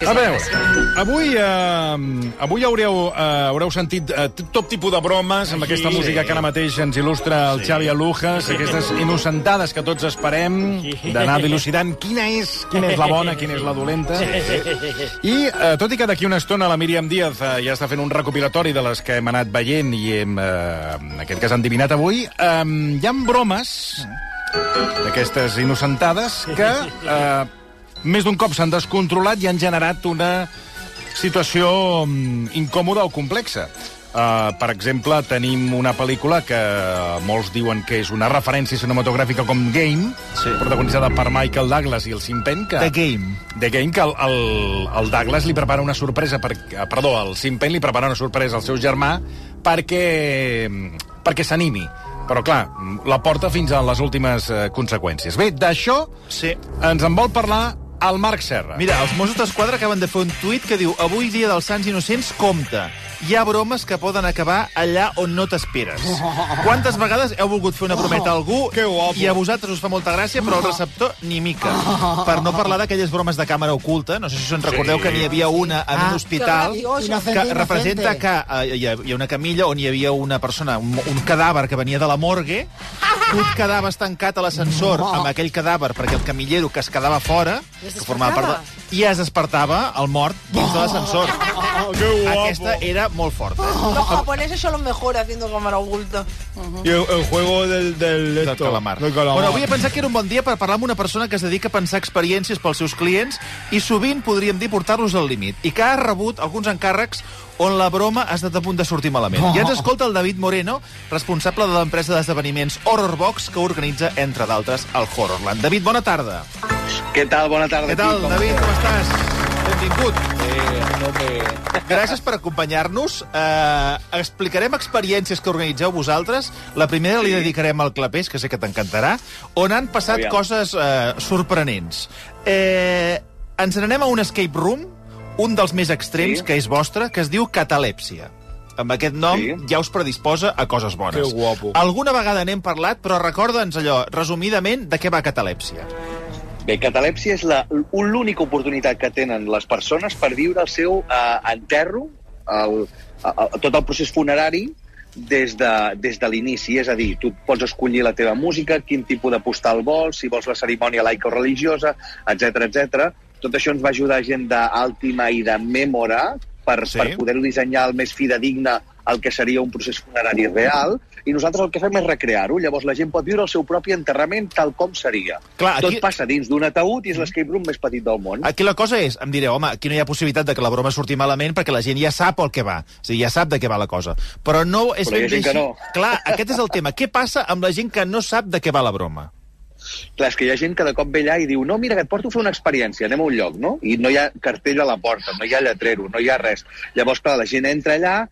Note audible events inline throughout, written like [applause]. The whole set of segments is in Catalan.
A veure, avui, eh, avui haureu, eh, haureu sentit eh, tot tipus de bromes amb aquesta música que ara mateix ens il·lustra el Xavi Alujas, aquestes innocentades que tots esperem d'anar dilucidant quina és, quina és la bona, quina és la dolenta. I, eh, tot i que d'aquí una estona la Míriam Díaz eh, ja està fent un recopilatori de les que hem anat veient i hem, eh, en aquest cas, endivinat avui, eh, hi ha bromes d'aquestes innocentades que... Eh, més d'un cop s'han descontrolat i han generat una situació mm, incòmoda o complexa. Uh, per exemple, tenim una pel·lícula que molts diuen que és una referència cinematogràfica com Game, Sí. protagonitzada per Michael Douglas i el Sim Penn, que... The Game. The Game, que el, el, el Douglas li prepara una sorpresa, per, eh, perdó, el Sim Penn li prepara una sorpresa al seu germà perquè, perquè s'animi. Però, clar, la porta fins a les últimes eh, conseqüències. Bé, d'això Sí. ens en vol parlar el Marc Serra. Mira, els Mossos d'Esquadra acaben de fer un tuit que diu avui dia dels Sants Innocents, compte. Hi ha bromes que poden acabar allà on no t'esperes. Quantes vegades heu volgut fer una brometa a algú guapo. i a vosaltres us fa molta gràcia, però el receptor ni mica. Per no parlar d'aquelles bromes de càmera oculta, no sé si us en recordeu que n'hi havia una en un Ah, hospital que que representa que eh, hi ha- hi ha una camilla on hi havia una persona, un, un cadàver que venia de la morgue, tu et quedaves tancat a l'ascensor amb aquell cadàver perquè el camillero que es quedava fora, es que formava part de... I es despertava el mort dins de l'ascensor. [laughs] Aquesta era molt forta. Los japoneses son los mejores haciendo cámara oculta. Y el, el juego del, del, Del esto, calamar. del calamar. Bueno, avui he pensat que era un bon dia per parlar amb una persona que es dedica a pensar experiències pels seus clients i sovint, podríem dir, portar-los al límit. I que ha rebut alguns encàrrecs on la broma ha estat a punt de sortir malament. I ens escolta el David Moreno, responsable de l'empresa d'esdeveniments Horrorbox, que organitza, entre d'altres, el Horrorland. David, bona tarda. Què tal? Bona tarda. Què tal, David? Com estàs? Benvingut. Eh, no me... Gràcies per acompanyar-nos. Eh, explicarem experiències que organitzeu vosaltres. La primera li dedicarem al Clapés, que sé que t'encantarà, on han passat Aviam. coses eh, sorprenents. Eh, ens n'anem a un escape room, un dels més extrems, Sí. que és vostre, que es diu Catalèpsia. Amb aquest nom Sí. ja us predisposa a coses bones. Que guapo. Alguna vegada n'hem parlat, però recorda'ns allò, resumidament, de què va Catalèpsia. Bé, catalèpsia és la- l'única oportunitat que tenen les persones per viure el seu eh, enterro, el, a, tot el procés funerari, des de, des de l'inici. És a dir, tu pots escollir la teva música, quin tipus de postal vols, si vols la cerimònia laica o religiosa, etc etc. Tot això ens va ajudar gent d'Àltima i de Memora per, sí. per poder-ho dissenyar el més fidedigne el que seria un procés funerari real, i nosaltres el que fem és recrear-ho. Llavors la gent pot viure el seu propi enterrament tal com seria. Clar, aquí- Tot passa dins d'un ataúd i és l'escape room més petit del món. Aquí la cosa és, em direu, home, aquí no hi ha possibilitat de que la broma surti malament perquè la gent ja sap el que va. O sigui, ja sap de què va la cosa. Però no és Però hi ha ben gent que no. [laughs] Clar, aquest és el tema. Què passa amb la gent que no sap de què va la broma? Clar, és que hi ha gent que de cop ve allà i diu no, mira, que et porto a fer una experiència, anem a un lloc, no? I no hi ha cartell a la porta, no hi ha lletrero, no hi ha res. Llavors, clar, la gent entra allà,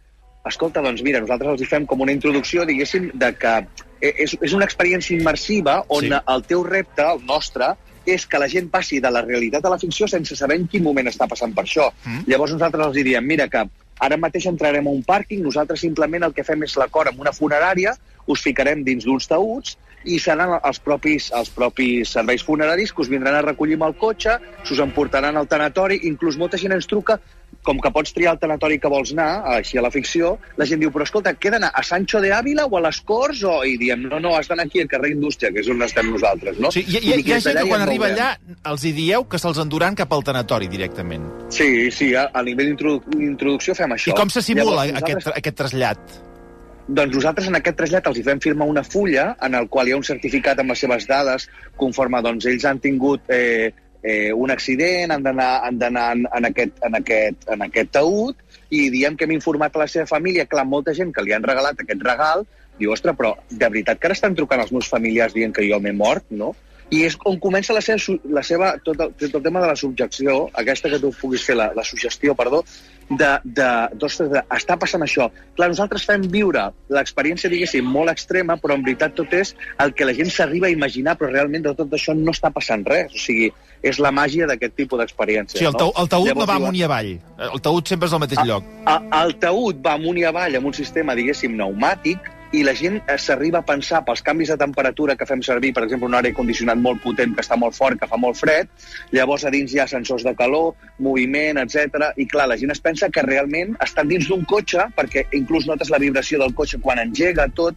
escolta, doncs mira, nosaltres els hi fem com una introducció, diguéssim, de que eh, és, és una experiència immersiva on Sí. el teu repte, el nostre, és que la gent passi de la realitat a la ficció sense saber en quin moment està passant per això. Mm. Llavors nosaltres els hi diem, mira que ara mateix entrarem a un pàrquing, nosaltres simplement el que fem és l'acord amb una funerària, us ficarem dins d'uns taüts i seran els propis, els propis serveis funeraris que us vindran a recollir amb el cotxe, s'us emportaran al tanatori, inclús molta gent ens truca com que pots triar el tanatori que vols anar, així a la ficció, la gent diu, però escolta, què d'anar a Sancho de Ávila o a les Corts? O... I diem, no, no, has d'anar aquí al carrer Indústria, que és on estem nosaltres, no? Sigui, hi, hi, hi ha gent que quan arriba allà els hi dieu que se'ls enduran cap al tanatori directament. Sí, sí, a, a nivell d'introducció fem això. I com se simula Llavors, aquest, nosaltres- aquest trasllat? Doncs nosaltres en aquest trasllat els hi fem firmar una fulla en el qual hi ha un certificat amb les seves dades conforme doncs, ells han tingut eh, eh, un accident, han d'anar han en, en, aquest, en, aquest, en aquest taüt i diem que hem informat a la seva família. Clar, molta gent que li han regalat aquest regal diu, ostres, però de veritat que ara estan trucant els meus familiars dient que jo m'he mort, no? I és on comença la seva, la seva tot, el, tot el tema de la subjecció, aquesta que tu puguis fer, la, la sugestió, perdó, de, de, d'ostres, de, està passant això. Clar, nosaltres fem viure l'experiència, diguéssim, molt extrema, però en veritat tot és el que la gent s'arriba a imaginar, però realment de tot això no està passant res. O sigui, és la màgia d'aquest tipus d'experiència. Sigui, el, tau, el taüt no Llavors va amunt i avall. El taüt sempre és al mateix lloc. a, el taüt va amunt i avall amb un sistema, diguéssim, pneumàtic, i la gent eh, s'arriba a pensar pels canvis de temperatura que fem servir, per exemple, un aire condicionat molt potent que està molt fort, que fa molt fred, llavors a dins hi ha sensors de calor, moviment, etc. I clar, la gent es pensa que realment estan dins d'un cotxe, perquè inclús notes la vibració del cotxe quan engega tot,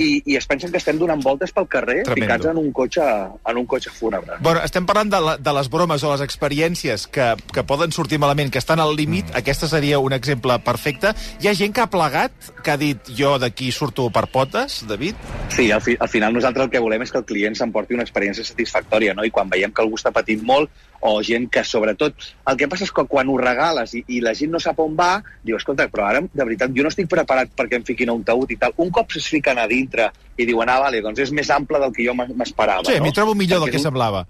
i, i es pensen que estem donant voltes pel carrer Tremendo. ficats en un cotxe, en un cotxe fúnebre. Bueno, estem parlant de, la, de les bromes o les experiències que, que poden sortir malament, que estan al límit. Mm. Aquesta seria un exemple perfecte. Hi ha gent que ha plegat, que ha dit jo d'aquí surto per potes, David? Sí, al, fi, al final nosaltres el que volem és que el client s'emporti una experiència satisfactòria, no? I quan veiem que algú està patint molt, o gent que, sobretot... El que passa és que quan ho regales i, i la gent no sap on va, diu, escolta, però ara, de veritat, jo no estic preparat perquè em fiquin a un taüt i tal. Un cop es fiquen a dintre i diuen, ah, vale, doncs és més ample del que jo m'esperava, Sí, no? m'hi trobo millor del Perquè que és un- semblava.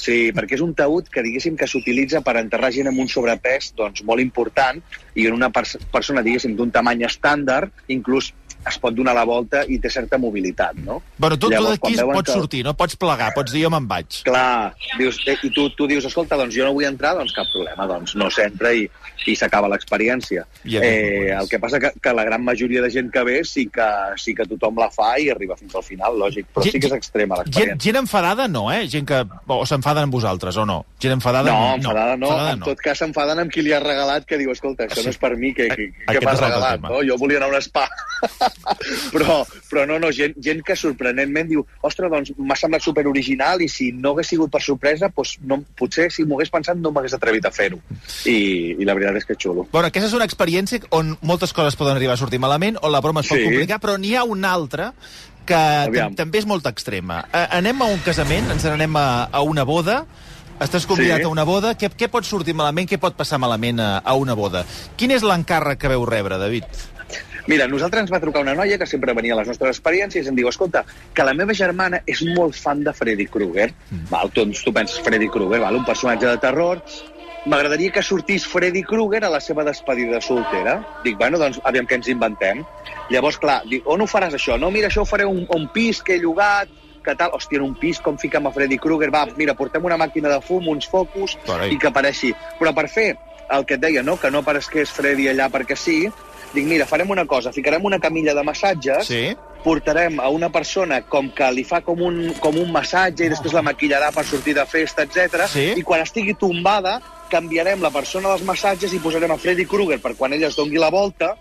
Sí, perquè és un taüt que, diguéssim, que s'utilitza per enterrar gent amb un sobrepès doncs, molt important i en una pers persona, diguéssim, d'un tamany estàndard, inclús es pot donar la volta i té certa mobilitat, no? Bueno, tu, tu Llavors, d'aquí quan veuen pots que- sortir, no pots plegar, pots dir jo me'n vaig. Clar, dius, eh, i tu, tu dius, escolta, doncs jo no vull entrar, doncs cap problema, doncs no s'entra i, i s'acaba l'experiència. Aquest Eh, el que passa que, que la gran majoria de gent que ve sí que, sí que tothom la fa i arriba fins al final, lògic, però Gent- sí que és extrema Gent, l'experiència. gent enfadada no, eh? Gent que o s'enfaden amb vosaltres, o no? Gent enfadada No, enfadada no, enfadada en tot cas s'enfaden amb qui li ha regalat, que diu, escolta, això Sí. no és per mi, que, que, que m'has regalat, no? Jo volia anar a un spa. [laughs] però, però no, no, gent, gent que sorprenentment diu, ostres, doncs m'ha semblat super original i si no hagués sigut per sorpresa, doncs no, potser si m'ho hagués pensat no m'hagués atrevit a fer-ho. I, I la veritat és que és xulo. Bueno, aquesta és una experiència on moltes coses poden arribar a sortir malament, on la broma es pot Sí. complicar, però n'hi ha una altra que Aviam. també és molt extrema. Eh, anem a un casament, ens n'anem a, a una boda, estàs convidat Sí. a una boda, què, què pot sortir malament, què pot passar malament a, a una boda? Quin és l'encàrrec que veu rebre, David? Mira, nosaltres ens va trucar una noia que sempre venia a les nostres experiències i ens diu, escolta, que la meva germana és molt fan de Freddy Krueger. Mm. Val, tu, tu penses Freddy Krueger, val, un personatge de terror. M'agradaria que sortís Freddy Krueger a la seva despedida soltera. Dic, bueno, doncs, aviam què ens inventem. Llavors, clar, dic, on ho faràs això? No, mira, això ho faré un, un pis que he llogat, que tal, hòstia, en un pis, com fiquem a Freddy Krueger? Va, mira, portem una màquina de fum, uns focus, Carai. i que apareixi. Però per fer el que et deia, no?, que no apareixés Freddy allà perquè sí, dic, mira, farem una cosa, ficarem una camilla de massatges, Sí? portarem a una persona com que li fa com un, com un massatge i després la maquillarà per sortir de festa, etc. Sí. i quan estigui tombada canviarem la persona dels massatges i posarem a Freddy Krueger per quan ella es doni la volta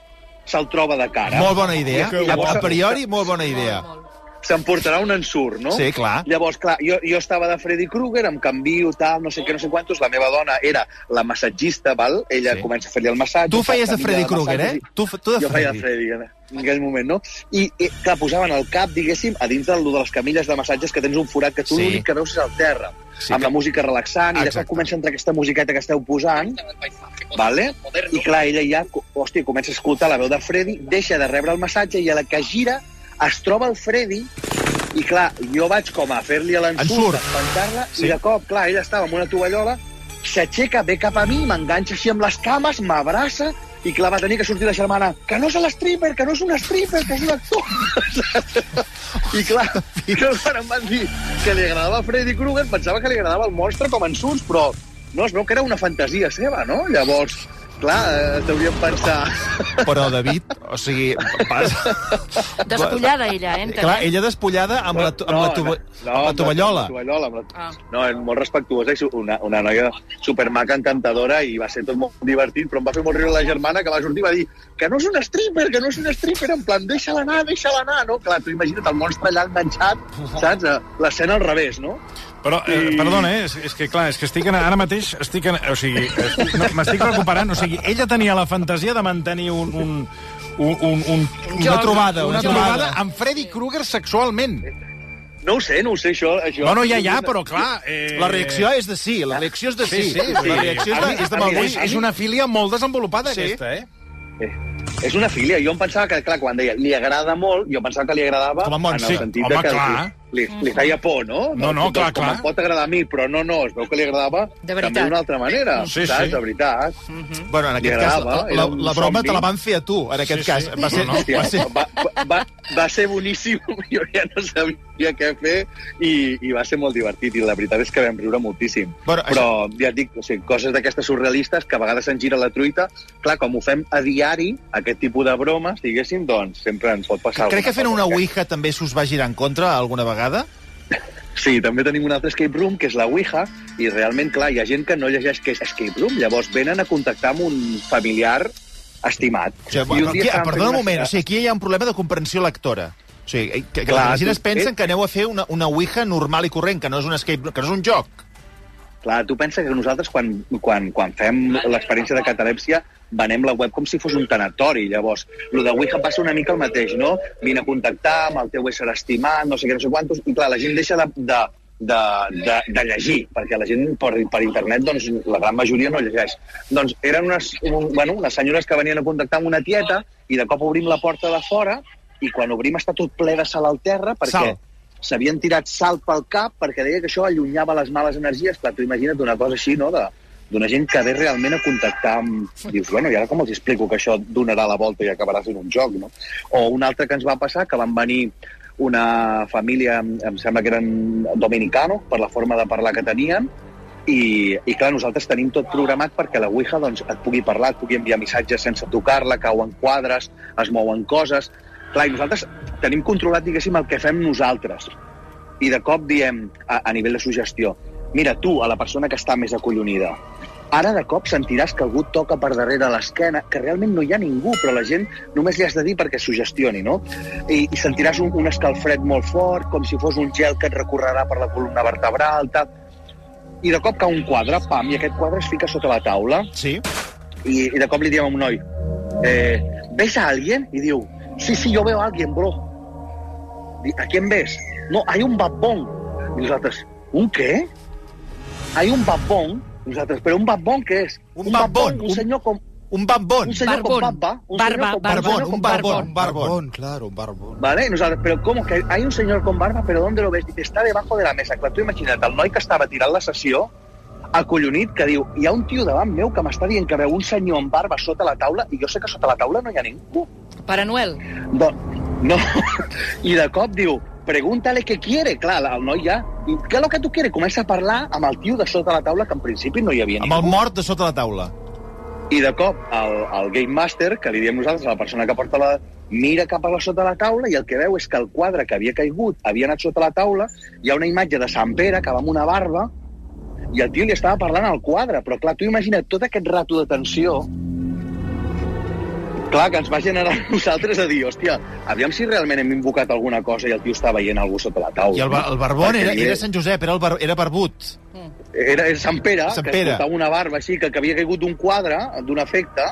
se'l troba de cara. Molt bona idea. Que A, priori, molt bona idea. S'emportarà un ensurt, no? Sí, clar. Llavors, clar, jo, jo estava de Freddy Krueger, em canvio, tal, no sé què, no sé quantos, la meva dona era la massatgista, val? Ella Sí. comença a fer-li el massatge. Tu feies de Freddy Krueger, eh? i- Tu, tu de jo feia Freddy. de Freddy en aquell moment, no? I, i clar, posaven el cap, diguéssim, a dins del, de les camilles de massatges que tens un forat que tu Sí. l'únic que veus és el terra, Sí, amb que- la música relaxant, i Exacte. cop comença a entrar aquesta musiqueta que esteu posant, vale? i clar, ella ja, hòstia, comença a escoltar la veu de Freddy, deixa de rebre el massatge i a la que gira es troba el Freddy i clar, jo vaig com a fer-li Ensurt. l'ensurt, espantar-la, Sí. i de cop, clar, ella estava amb una tovallola, s'aixeca, ve cap a mi, m'enganxa així amb les cames, m'abraça, i clar, va tenir que sortir la germana, que no és l'stripper, que no és un stripper, que és un actor. [laughs] I clar, que quan em van dir que li agradava Freddy Krueger, pensava que li agradava el monstre com en Suns, però no, es veu que era una fantasia seva, no? Llavors, clar, eh, t'hauríem pensar... Però, David, o sigui... Vas... Despullada ella, eh? entenem? Clar, ella despullada amb la, amb la, tova, amb la tovallola. Amb la tovallola, amb la... Ah. No, és molt respectuosa su- una, una noia supermaca, encantadora, i va ser tot molt divertit, però em va fer molt riure la germana, que va sortir i va dir que no és un stripper, que no és un stripper, en plan, deixa-la anar, deixa-la anar, no? Clar, tu imagina't el monstre allà enganxat, saps? Eh, L'escena al revés, no? Però, eh, perdona, eh, és, és que clar, és que estic en, ara mateix estic en, o sigui, estic- no, m'estic recuperant, o sigui, ella tenia la fantasia de mantenir un, un, un, un, un Una trobada, una una trobada amb Freddy Krueger sexualment. No ho sé, no ho sé, això... això No, no, ja, ja, però clar... Eh... La reacció és de sí, la reacció és de sí. Sí, sí, sí. La reacció és de, és de A mi- mal És, és una filia molt desenvolupada, Sí. aquesta, eh? Eh, és una filia. Jo em pensava que, clar, quan deia li agrada molt, jo pensava que li agradava Com a en el sí. sentit Home, de que... clar. Li, li feia por, no? No, no, clar, com clar. em pot agradar a mi, però no, no, es veu que li agradava De veritat. també d'una altra manera, Sí, saps? sí. De veritat. Bueno, en aquest cas, la, la, la broma te la van fer a tu, en aquest Sí, cas. sí. Va ser, No, no. Hòstia, va ser... va, va, va ser boníssim, [laughs] jo ja no sabia què fer i, i va ser molt divertit i la veritat és que vam riure moltíssim. Bueno, Però ja et dic, o sigui, coses d'aquestes surrealistes que a vegades se'n gira la truita, clar, com ho fem a diari, aquest tipus de bromes, diguéssim, doncs sempre ens pot passar Crec que fent una cosa. Ouija també s'us va girar en contra alguna vegada. Sí, també tenim un altre escape room, que és la Ouija, i realment, clar, hi ha gent que no llegeix què és escape room, llavors venen a contactar amb un familiar estimat. O sigui, bueno, aquí, perdona un moment, o sigui, aquí hi ha un problema de comprensió lectora. O sigui, que, que Clar, la gent es pensa eh? que aneu a fer una, una Ouija normal i corrent, que no és un escape, que no és un joc. Clar, tu pensa que nosaltres, quan, quan, quan fem l'experiència de catalèpsia, venem la web com si fos un tanatori. Llavors, el de Ouija passa una mica el mateix, no? Vine a contactar amb el teu ésser estimat, no sé què, no sé quantos, i clar, la gent deixa de, de, de, de, de llegir, perquè la gent per, per internet, doncs, la gran majoria no llegeix. Doncs eren unes, un, bueno, unes senyores que venien a contactar amb una tieta i de cop obrim la porta de fora i quan obrim està tot ple de sal al terra perquè Sal. S'havien tirat sal pel cap perquè deia que això allunyava les males energies. Clar, tu imagina't una cosa així, no?, de, d'una gent que ve realment a contactar amb... Dius, bueno, i ara com els explico que això donarà la volta i acabarà sent un joc, no? O un altre que ens va passar, que van venir una família, em em sembla que eren dominicanos, per la forma de parlar que tenien, i, i clar, nosaltres tenim tot programat perquè la Ouija doncs, et pugui parlar, et pugui enviar missatges sense tocar-la, cauen quadres, es mouen coses... Clar, i nosaltres tenim controlat, diguéssim, el que fem nosaltres. I de cop diem, a, a nivell de sugestió, mira, tu, a la persona que està més acollonida, ara de cop sentiràs que algú toca per darrere l'esquena, que realment no hi ha ningú, però la gent només li has de dir perquè sugestioni, no? I, i sentiràs un, un escalfred molt fort, com si fos un gel que et recorrerà per la columna vertebral, tal. I de cop cau un quadre, pam, i aquest quadre es fica sota la taula, Sí? i, i de cop li diem a un noi, eh, ¿ves a alguien? Y diu, sí, sí, yo veo a alguien, bro. ¿A quién ves? No, hay un babón. I nosaltres, un què? Hay un babón. I nosaltres, però un babón què és? Un babón, Un un- senyor com... Un bambón. Un senyor Barbón. con barba. Un Barba, con barba. Barbón, un con barbón, un barbón. claro, un barbón. Vale? I nosaltres, però com que hay un senyor con barba, però ¿dónde lo ves? Dice, está debajo de la mesa. Clar, tu imagina't, el noi que estava tirant la sessió, acollonit, que diu, hi ha un tio davant meu que m'està dient que veu un senyor amb barba sota la taula i jo sé que sota la taula no hi ha ningú. Pare Noel. Don, no. I de cop diu, pregúntale què quiere. Clar, el noi ja... I, Què és el que tu quieres? Comença a parlar amb el tio de sota la taula, que en principi no hi havia Amb el ningú. mort de sota la taula. I de cop el, el Game Master, que li diem nosaltres la persona que porta la... mira cap a la sota la taula i el que veu és que el quadre que havia caigut havia anat sota la taula, hi ha una imatge de Sant Pere que va amb una barba i el tio li estava parlant al quadre, però clar, tu imagina't tot aquest rato de tensió clar, que ens va generar a nosaltres a dir, hòstia, aviam si realment hem invocat alguna cosa i el tio està veient algú sota la taula. I el, el barbón era, era Sant Josep, era, el bar, era barbut. Era, era Sant Pere, Sant que Pere. portava una barba així, que, que havia caigut d'un quadre, d'un efecte,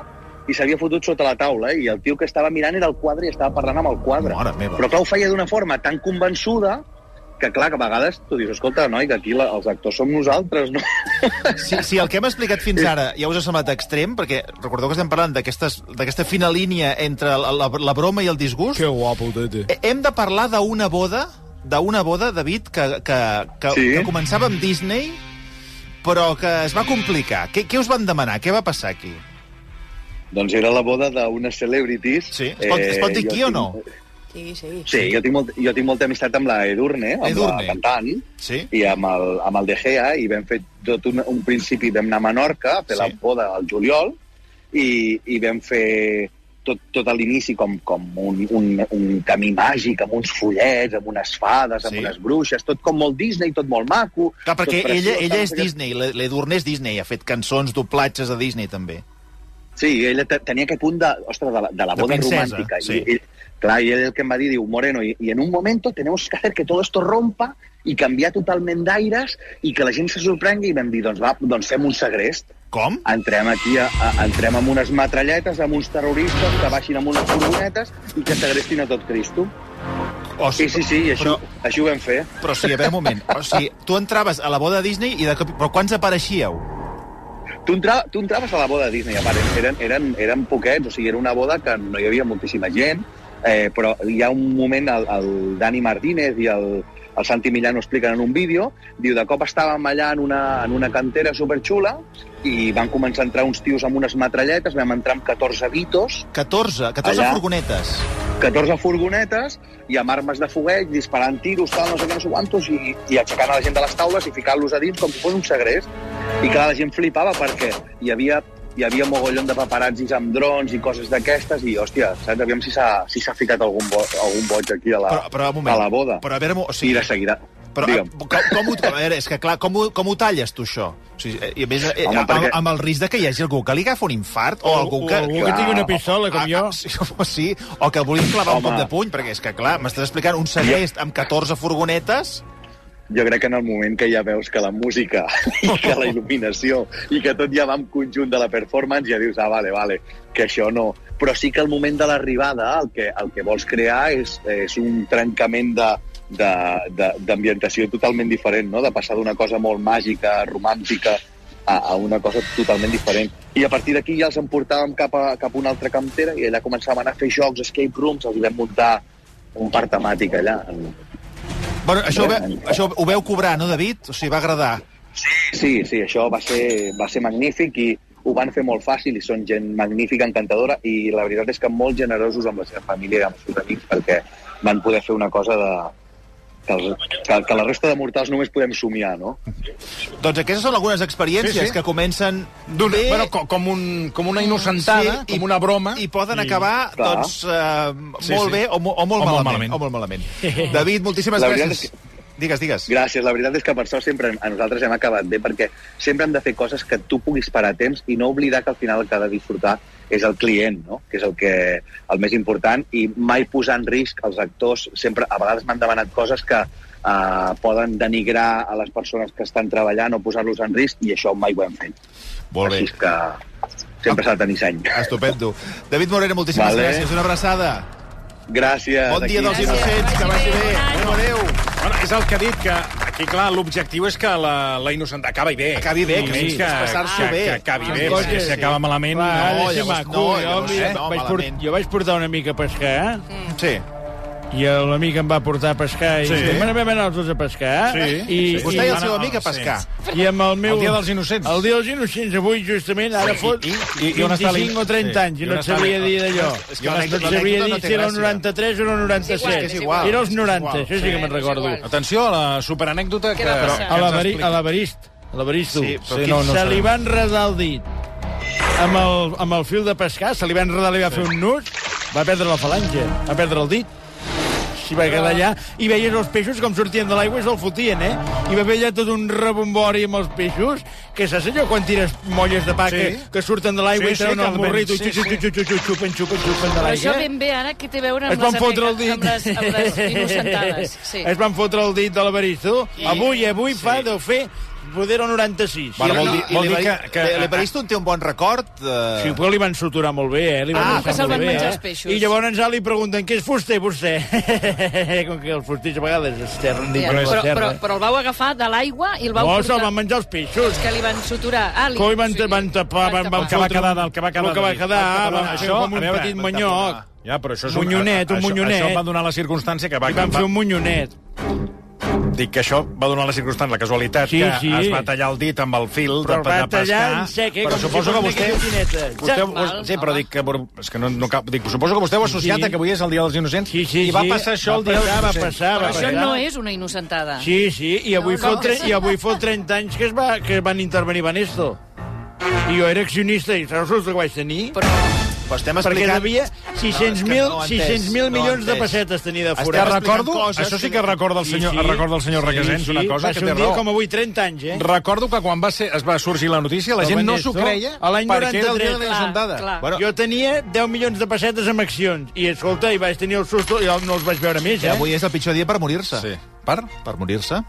i s'havia fotut sota la taula, eh? i el tio que estava mirant era el quadre i estava parlant amb el quadre. Mare meva. Però clar, ho feia d'una forma tan convençuda que, clar, que a vegades tu dius, escolta, noi, que aquí la, els actors som nosaltres, no? Si, si el que hem explicat fins ara ja us ha semblat extrem, perquè recordeu que estem parlant d'aquestes- d'aquesta fina línia entre la, la, la broma i el disgust, Qué guapo, tete. Eh, hem de parlar d'una boda, d'una boda, David, que, que, que, Sí. que començava amb Disney, però que es va complicar. Què, què us van demanar? Què va passar aquí? doncs era la boda d'unes celebrities. Sí? Es pot, es pot dir jo qui o no? tinc- Sí, sí. Sí, jo tinc, molt, jo tinc molta amistat amb la Edurne, amb Edurne. la cantant, Sí? i amb el, amb el De Gea, i vam fer tot un, un principi, vam anar a Menorca a fer Sí. la boda al juliol, i, i vam fer tot, tot a l'inici com, com un, un, un camí màgic, amb uns follets, amb unes fades, amb Sí. unes bruixes, tot com molt Disney, tot molt maco. Clar, perquè ella, preciós, ella tal, és què. Disney, l'Edurne és Disney, ha fet cançons, doblatges a Disney, també. Sí, ella te- tenia aquest punt de, ostres, de, la, de la De boda princesa, romàntica. sí. Y, y- clar, y él el que em va dir, diu, Moreno, y, y en un momento tenemos que hacer que todo esto rompa i canviar totalment d'aires i que la gent se sorprengui i vam dir, doncs va, doncs fem un segrest. Com? Entrem aquí, a, a, entrem amb unes matralletes, amb uns terroristes que baixin amb unes furgonetes i que segrestin a tot Cristo. O Sí, sí, sí, i així, Però, així ho vam fer. però sí, a veure, un moment. O sigui, tu entraves a la boda de Disney i de cop... Però quants apareixíeu? Tu, entra, tu entraves a la boda de Disney, a part, eren, eren, eren poquets, o sigui, era una boda que no hi havia moltíssima gent, eh, però hi ha un moment, el, el Dani Martínez i el, el Santi Millán ho explica en un vídeo, diu, de cop estàvem allà en una, en una cantera superxula i van començar a entrar uns tios amb unes metralletes, vam entrar amb 14 vitos, 14, 14 Allà. furgonetes. 14 furgonetes i amb armes de fogueig, disparant tiros, tal, no sé què, no sé quantos, i, i aixecant a la gent de les taules i ficant-los a dins com si fos un segrest. I clar, la gent flipava perquè hi havia hi havia mogollon de paparazzis amb drons i coses d'aquestes i, hòstia, saps? Aviam si s'ha si s'ha ficat algun, bo, algun boig aquí a la, Però, però, un moment. a la boda. Però a veure, o I sigui, de seguida... però, Digue'm. com, com, ho, a veure, és que clar, com ho, com ho talles tu, això? O sigui, eh, I a més, eh, Home, amb, perquè- amb el risc de que hi hagi algú que li agafa un infart o, O- algú o que... algú que tingui una pistola, com Ah, jo. ah, Sí, [laughs] o, sí, o que vulgui clavar un Home. cop de puny, perquè és que, clar, m'estàs explicant un segrest amb 14 furgonetes... jo crec que en el moment que ja veus que la música [laughs] i que la il·luminació i que tot ja va en conjunt de la performance, ja dius, ah, vale, vale, que això no... Però sí que el moment de l'arribada el, que, el que vols crear és, és un trencament de d'ambientació totalment diferent, no? de passar d'una cosa molt màgica, romàntica, a, a una cosa totalment diferent. I a partir d'aquí ja els emportàvem cap a, cap a una altra cantera i allà començàvem a anar a fer jocs, escape rooms, els vam muntar un parc temàtic allà. Bueno, això, ho, Bé, ve, això ho veu cobrar, no, David? O sigui, va agradar. Sí, sí, això va ser, va ser magnífic i ho van fer molt fàcil i són gent magnífica, encantadora i la veritat és que molt generosos amb la seva família i amb els seus amics perquè van poder fer una cosa de, que, els, que, que la resta de mortals només podem somiar, no? Doncs aquestes són algunes experiències Sí, sí. que comencen D'un- bé... Bueno, com, com, un, com una inocentada, Sí, i- com una broma. I poden acabar, Clar. doncs, eh, Sí, molt sí. bé o, mo- o, molt, O molt malament, malament. O molt malament. [laughs] David, moltíssimes La gràcies. Digues, digues. Gràcies, la veritat és que per sort sempre a nosaltres hem acabat bé perquè sempre hem de fer coses que tu puguis parar a temps i no oblidar que al final el que ha de disfrutar és el client, no? que és el, que, el més important, i mai posar en risc els actors. Sempre, a vegades m'han demanat coses que eh, poden denigrar a les persones que estan treballant o posar-los en risc, i això mai ho hem fet. Molt bé. Així que sempre s'ha de tenir seny. Estupendo. David Morera, moltíssimes Vale. gràcies. Una abraçada. Gràcies. Bon dia dels innocents, que vagi bé. Adéu. Bueno, és el que ha dit, que aquí, clar, l'objectiu és que la, la innocent acabi bé. Acabi bé, que sí, que, passar-s'ho que, bé. que acabi bé. conya, Si, acaba malament... Va, no, de ser llavors no, jo, llavors no, vaig, malament. port, jo vaig portar una mica a pescar, Sí. I l'amic em va portar a pescar, i Sí. sí. vam anar dos a pescar, Sí. i, Vostè i el van seu amic a sí. pescar. i amb el meu... El dia dels innocents. El dia dels innocents, avui, justament, ara Sí, fot i- i- i on està 25 o 30 Sí. anys, I i no et sabria la- dir d'allò. No et sabria no dir si era el gràcia. 93 o el 97. És igual. Era els És 90, igual. això sí que me'n recordo. Atenció a la superanècdota que... A l'Averist. A l'Averist. Sí, Sí, no, no se li va enredar el dit amb el, amb el fil de pescar, se li va enredar, li va fer un nus, va perdre la falange, va perdre el dit. S'hi va quedar allà i veies els peixos com sortien de l'aigua i se'l fotien, eh? I va haver allà tot un rebombori amb els peixos, que saps allò quan tires molles de pa Sí. que, que surten de l'aigua Sí, i treuen sí, que el morrito i vent- sí, xup, xup, xup, xup, xup, xupen, xupen, xupen de Però això l'aigua. ben bé ara, què té a veure Es amb van les, fotre el aneca- amb dit. les, amb les innocentades? Sí. Es van fotre el dit de l'Averisto. Avui, avui fa, deu fer, poder el 96. Bueno, vol dir- vol dir que- que- L'Evaristo en té un bon record. Eh... Sí, però li van suturar molt bé, eh? Li van Ah, que se'l molt van bé, menjar eh? els peixos. I llavors ja li pregunten, què és fuster, vostè? [laughs] Com que els fusters a vegades es terren dins Ja, de la però, terra. però, però el vau agafar de l'aigua i el vau No, portar... se'l van menjar els peixos. Que li van suturar. Ah, li... Coi van, sí, van tapar, van, van El que va fotre quedar un- del que va quedar El que va de dit. quedar, Però va això, fer com a un veure, petit van manyoc. Ja, però això és Monyonet, un això, monyonet. Això va donar la circumstància que va... I van va, fer un monyonet. Dic que això va donar la circumstància, la casualitat, Sí, que sí. es va tallar el dit amb el fil Però de, de tallar pescar. en sec, eh? Però com si suposo fos que vostè... vostè Val, sí, però dic que... És que no, no cap, dic, suposo que vostè ho ha associat Sí. a que avui és el dia dels innocents Sí, sí, i va sí. passar això Va el dia dels passar, va innocents. passar, Però va això passar. no és una innocentada. Sí, sí, i avui, No, no, no. fot, tre- i avui fot 30 anys que, es va, que van intervenir Banesto. I jo era accionista i saps el que vaig tenir? Però Però estem Perquè explicant... devia No, és 600.000 que no ho he entès, 600.000 no milions de entès. pessetes tenia de Estem forat. Recordo, coses això sí que- recorda el senyor, sí, sí. recorda el senyor Requesens, una cosa que té raó. com avui 30 anys, eh? Recordo que quan va, ser, es va sorgir la notícia, la gent no s'ho creia a l'any perquè era el dia de 93, la clar, innocentada. clar. Bueno, Jo tenia 10 milions de pessetes amb accions. I, escolta, i vaig tenir el susto i no els vaig veure més, eh? avui és el pitjor dia per morir-se. Sí. Per? Per morir-se.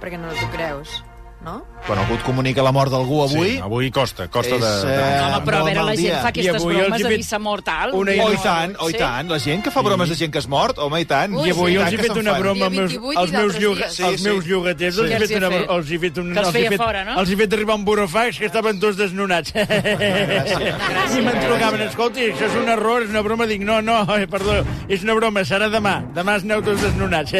Perquè no t'ho creus, no? Quan algú et comunica la mort d'algú avui... Sí, avui costa, costa És, de... de... eh, Home, però a veure, la gent fa aquestes bromes de dir s'ha mort alt. una Oh, i tant, oh, i tant. La gent que fa bromes de gent que es mort, home, i tant. Ui, I avui sí. els he fet una broma amb Dia els, 28 els i meus, lloga, dies. els Sí, meus llogaters. Sí. Els, he fet una, els he fet un, Que els feia fet, fora, no? Els he fet arribar un burofax que estaven tots desnonats. [laughs] I me'n trucaven, escolta, això és un error, és una broma. Dic, no, no, eh, perdó, és una broma, serà demà. Demà es aneu tots desnonats.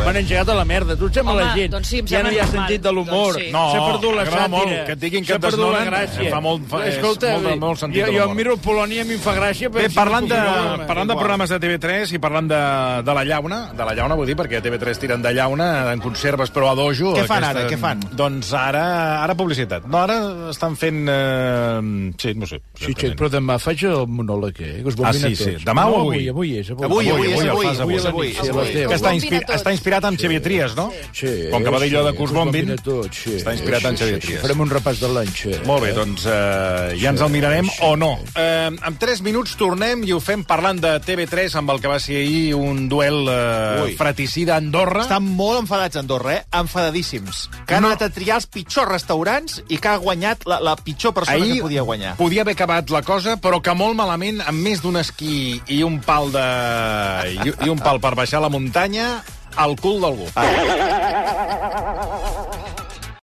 Molt m'han engegat a la merda. Tu et sembla Home, la gent. doncs sí, em ja no sembla hi ha normal. sentit de l'humor. Doncs sí. No, S'ha perdut la sàtira. molt que et diguin que S'ha et perdut la desnonen, gràcia. fa molt- fa- és Escolta, molt- molt sentit jo, de jo l'humor. miro Polònia i a mi em fa gràcia. Bé, parlant si de, veure-me. parlant de programes de TV3 i parlant de, de la llauna, de la llauna vull dir, perquè a TV3 tiren de llauna en conserves, però a dojo... Què fan ara? Què fan? Doncs ara, ara publicitat. No, ara estan fent... Eh... Sí, no sé. Sí, xec, però demà faig el monòleg, eh? Que us Ah, sí, sí. Demà o no, avui? Avui és, avui. Avui, avui, és avui, el avui. fas avui. Avui és avui. Sí, a les avui. 10. Que està, Bombina inspi tots. està inspirat en Xavier Trias, no? Sí, Com que va dir allò de sí, que us us bombin. bombin a tots, sí. Està inspirat en Sí, Xavier sí, Trias. Farem un repàs de l'any, sí. Molt bé, doncs eh, ja ens el mirarem o no. Eh, en 3 minuts tornem i ho fem parlant de TV3 amb el que va ser ahir un duel eh, Ui. fraticida a Andorra. Estan molt enfadats a Andorra, eh? Enfadadíssims. Que han No. anat a triar els pitjors restaurants i que ha guanyat la, la pitjor persona Ahir que podia guanyar. podia haver acabat la cosa, però que molt malament, amb més d'un esquí i un pal de... i, i un pal per baixar la muntanya, al cul d'algú. Ah.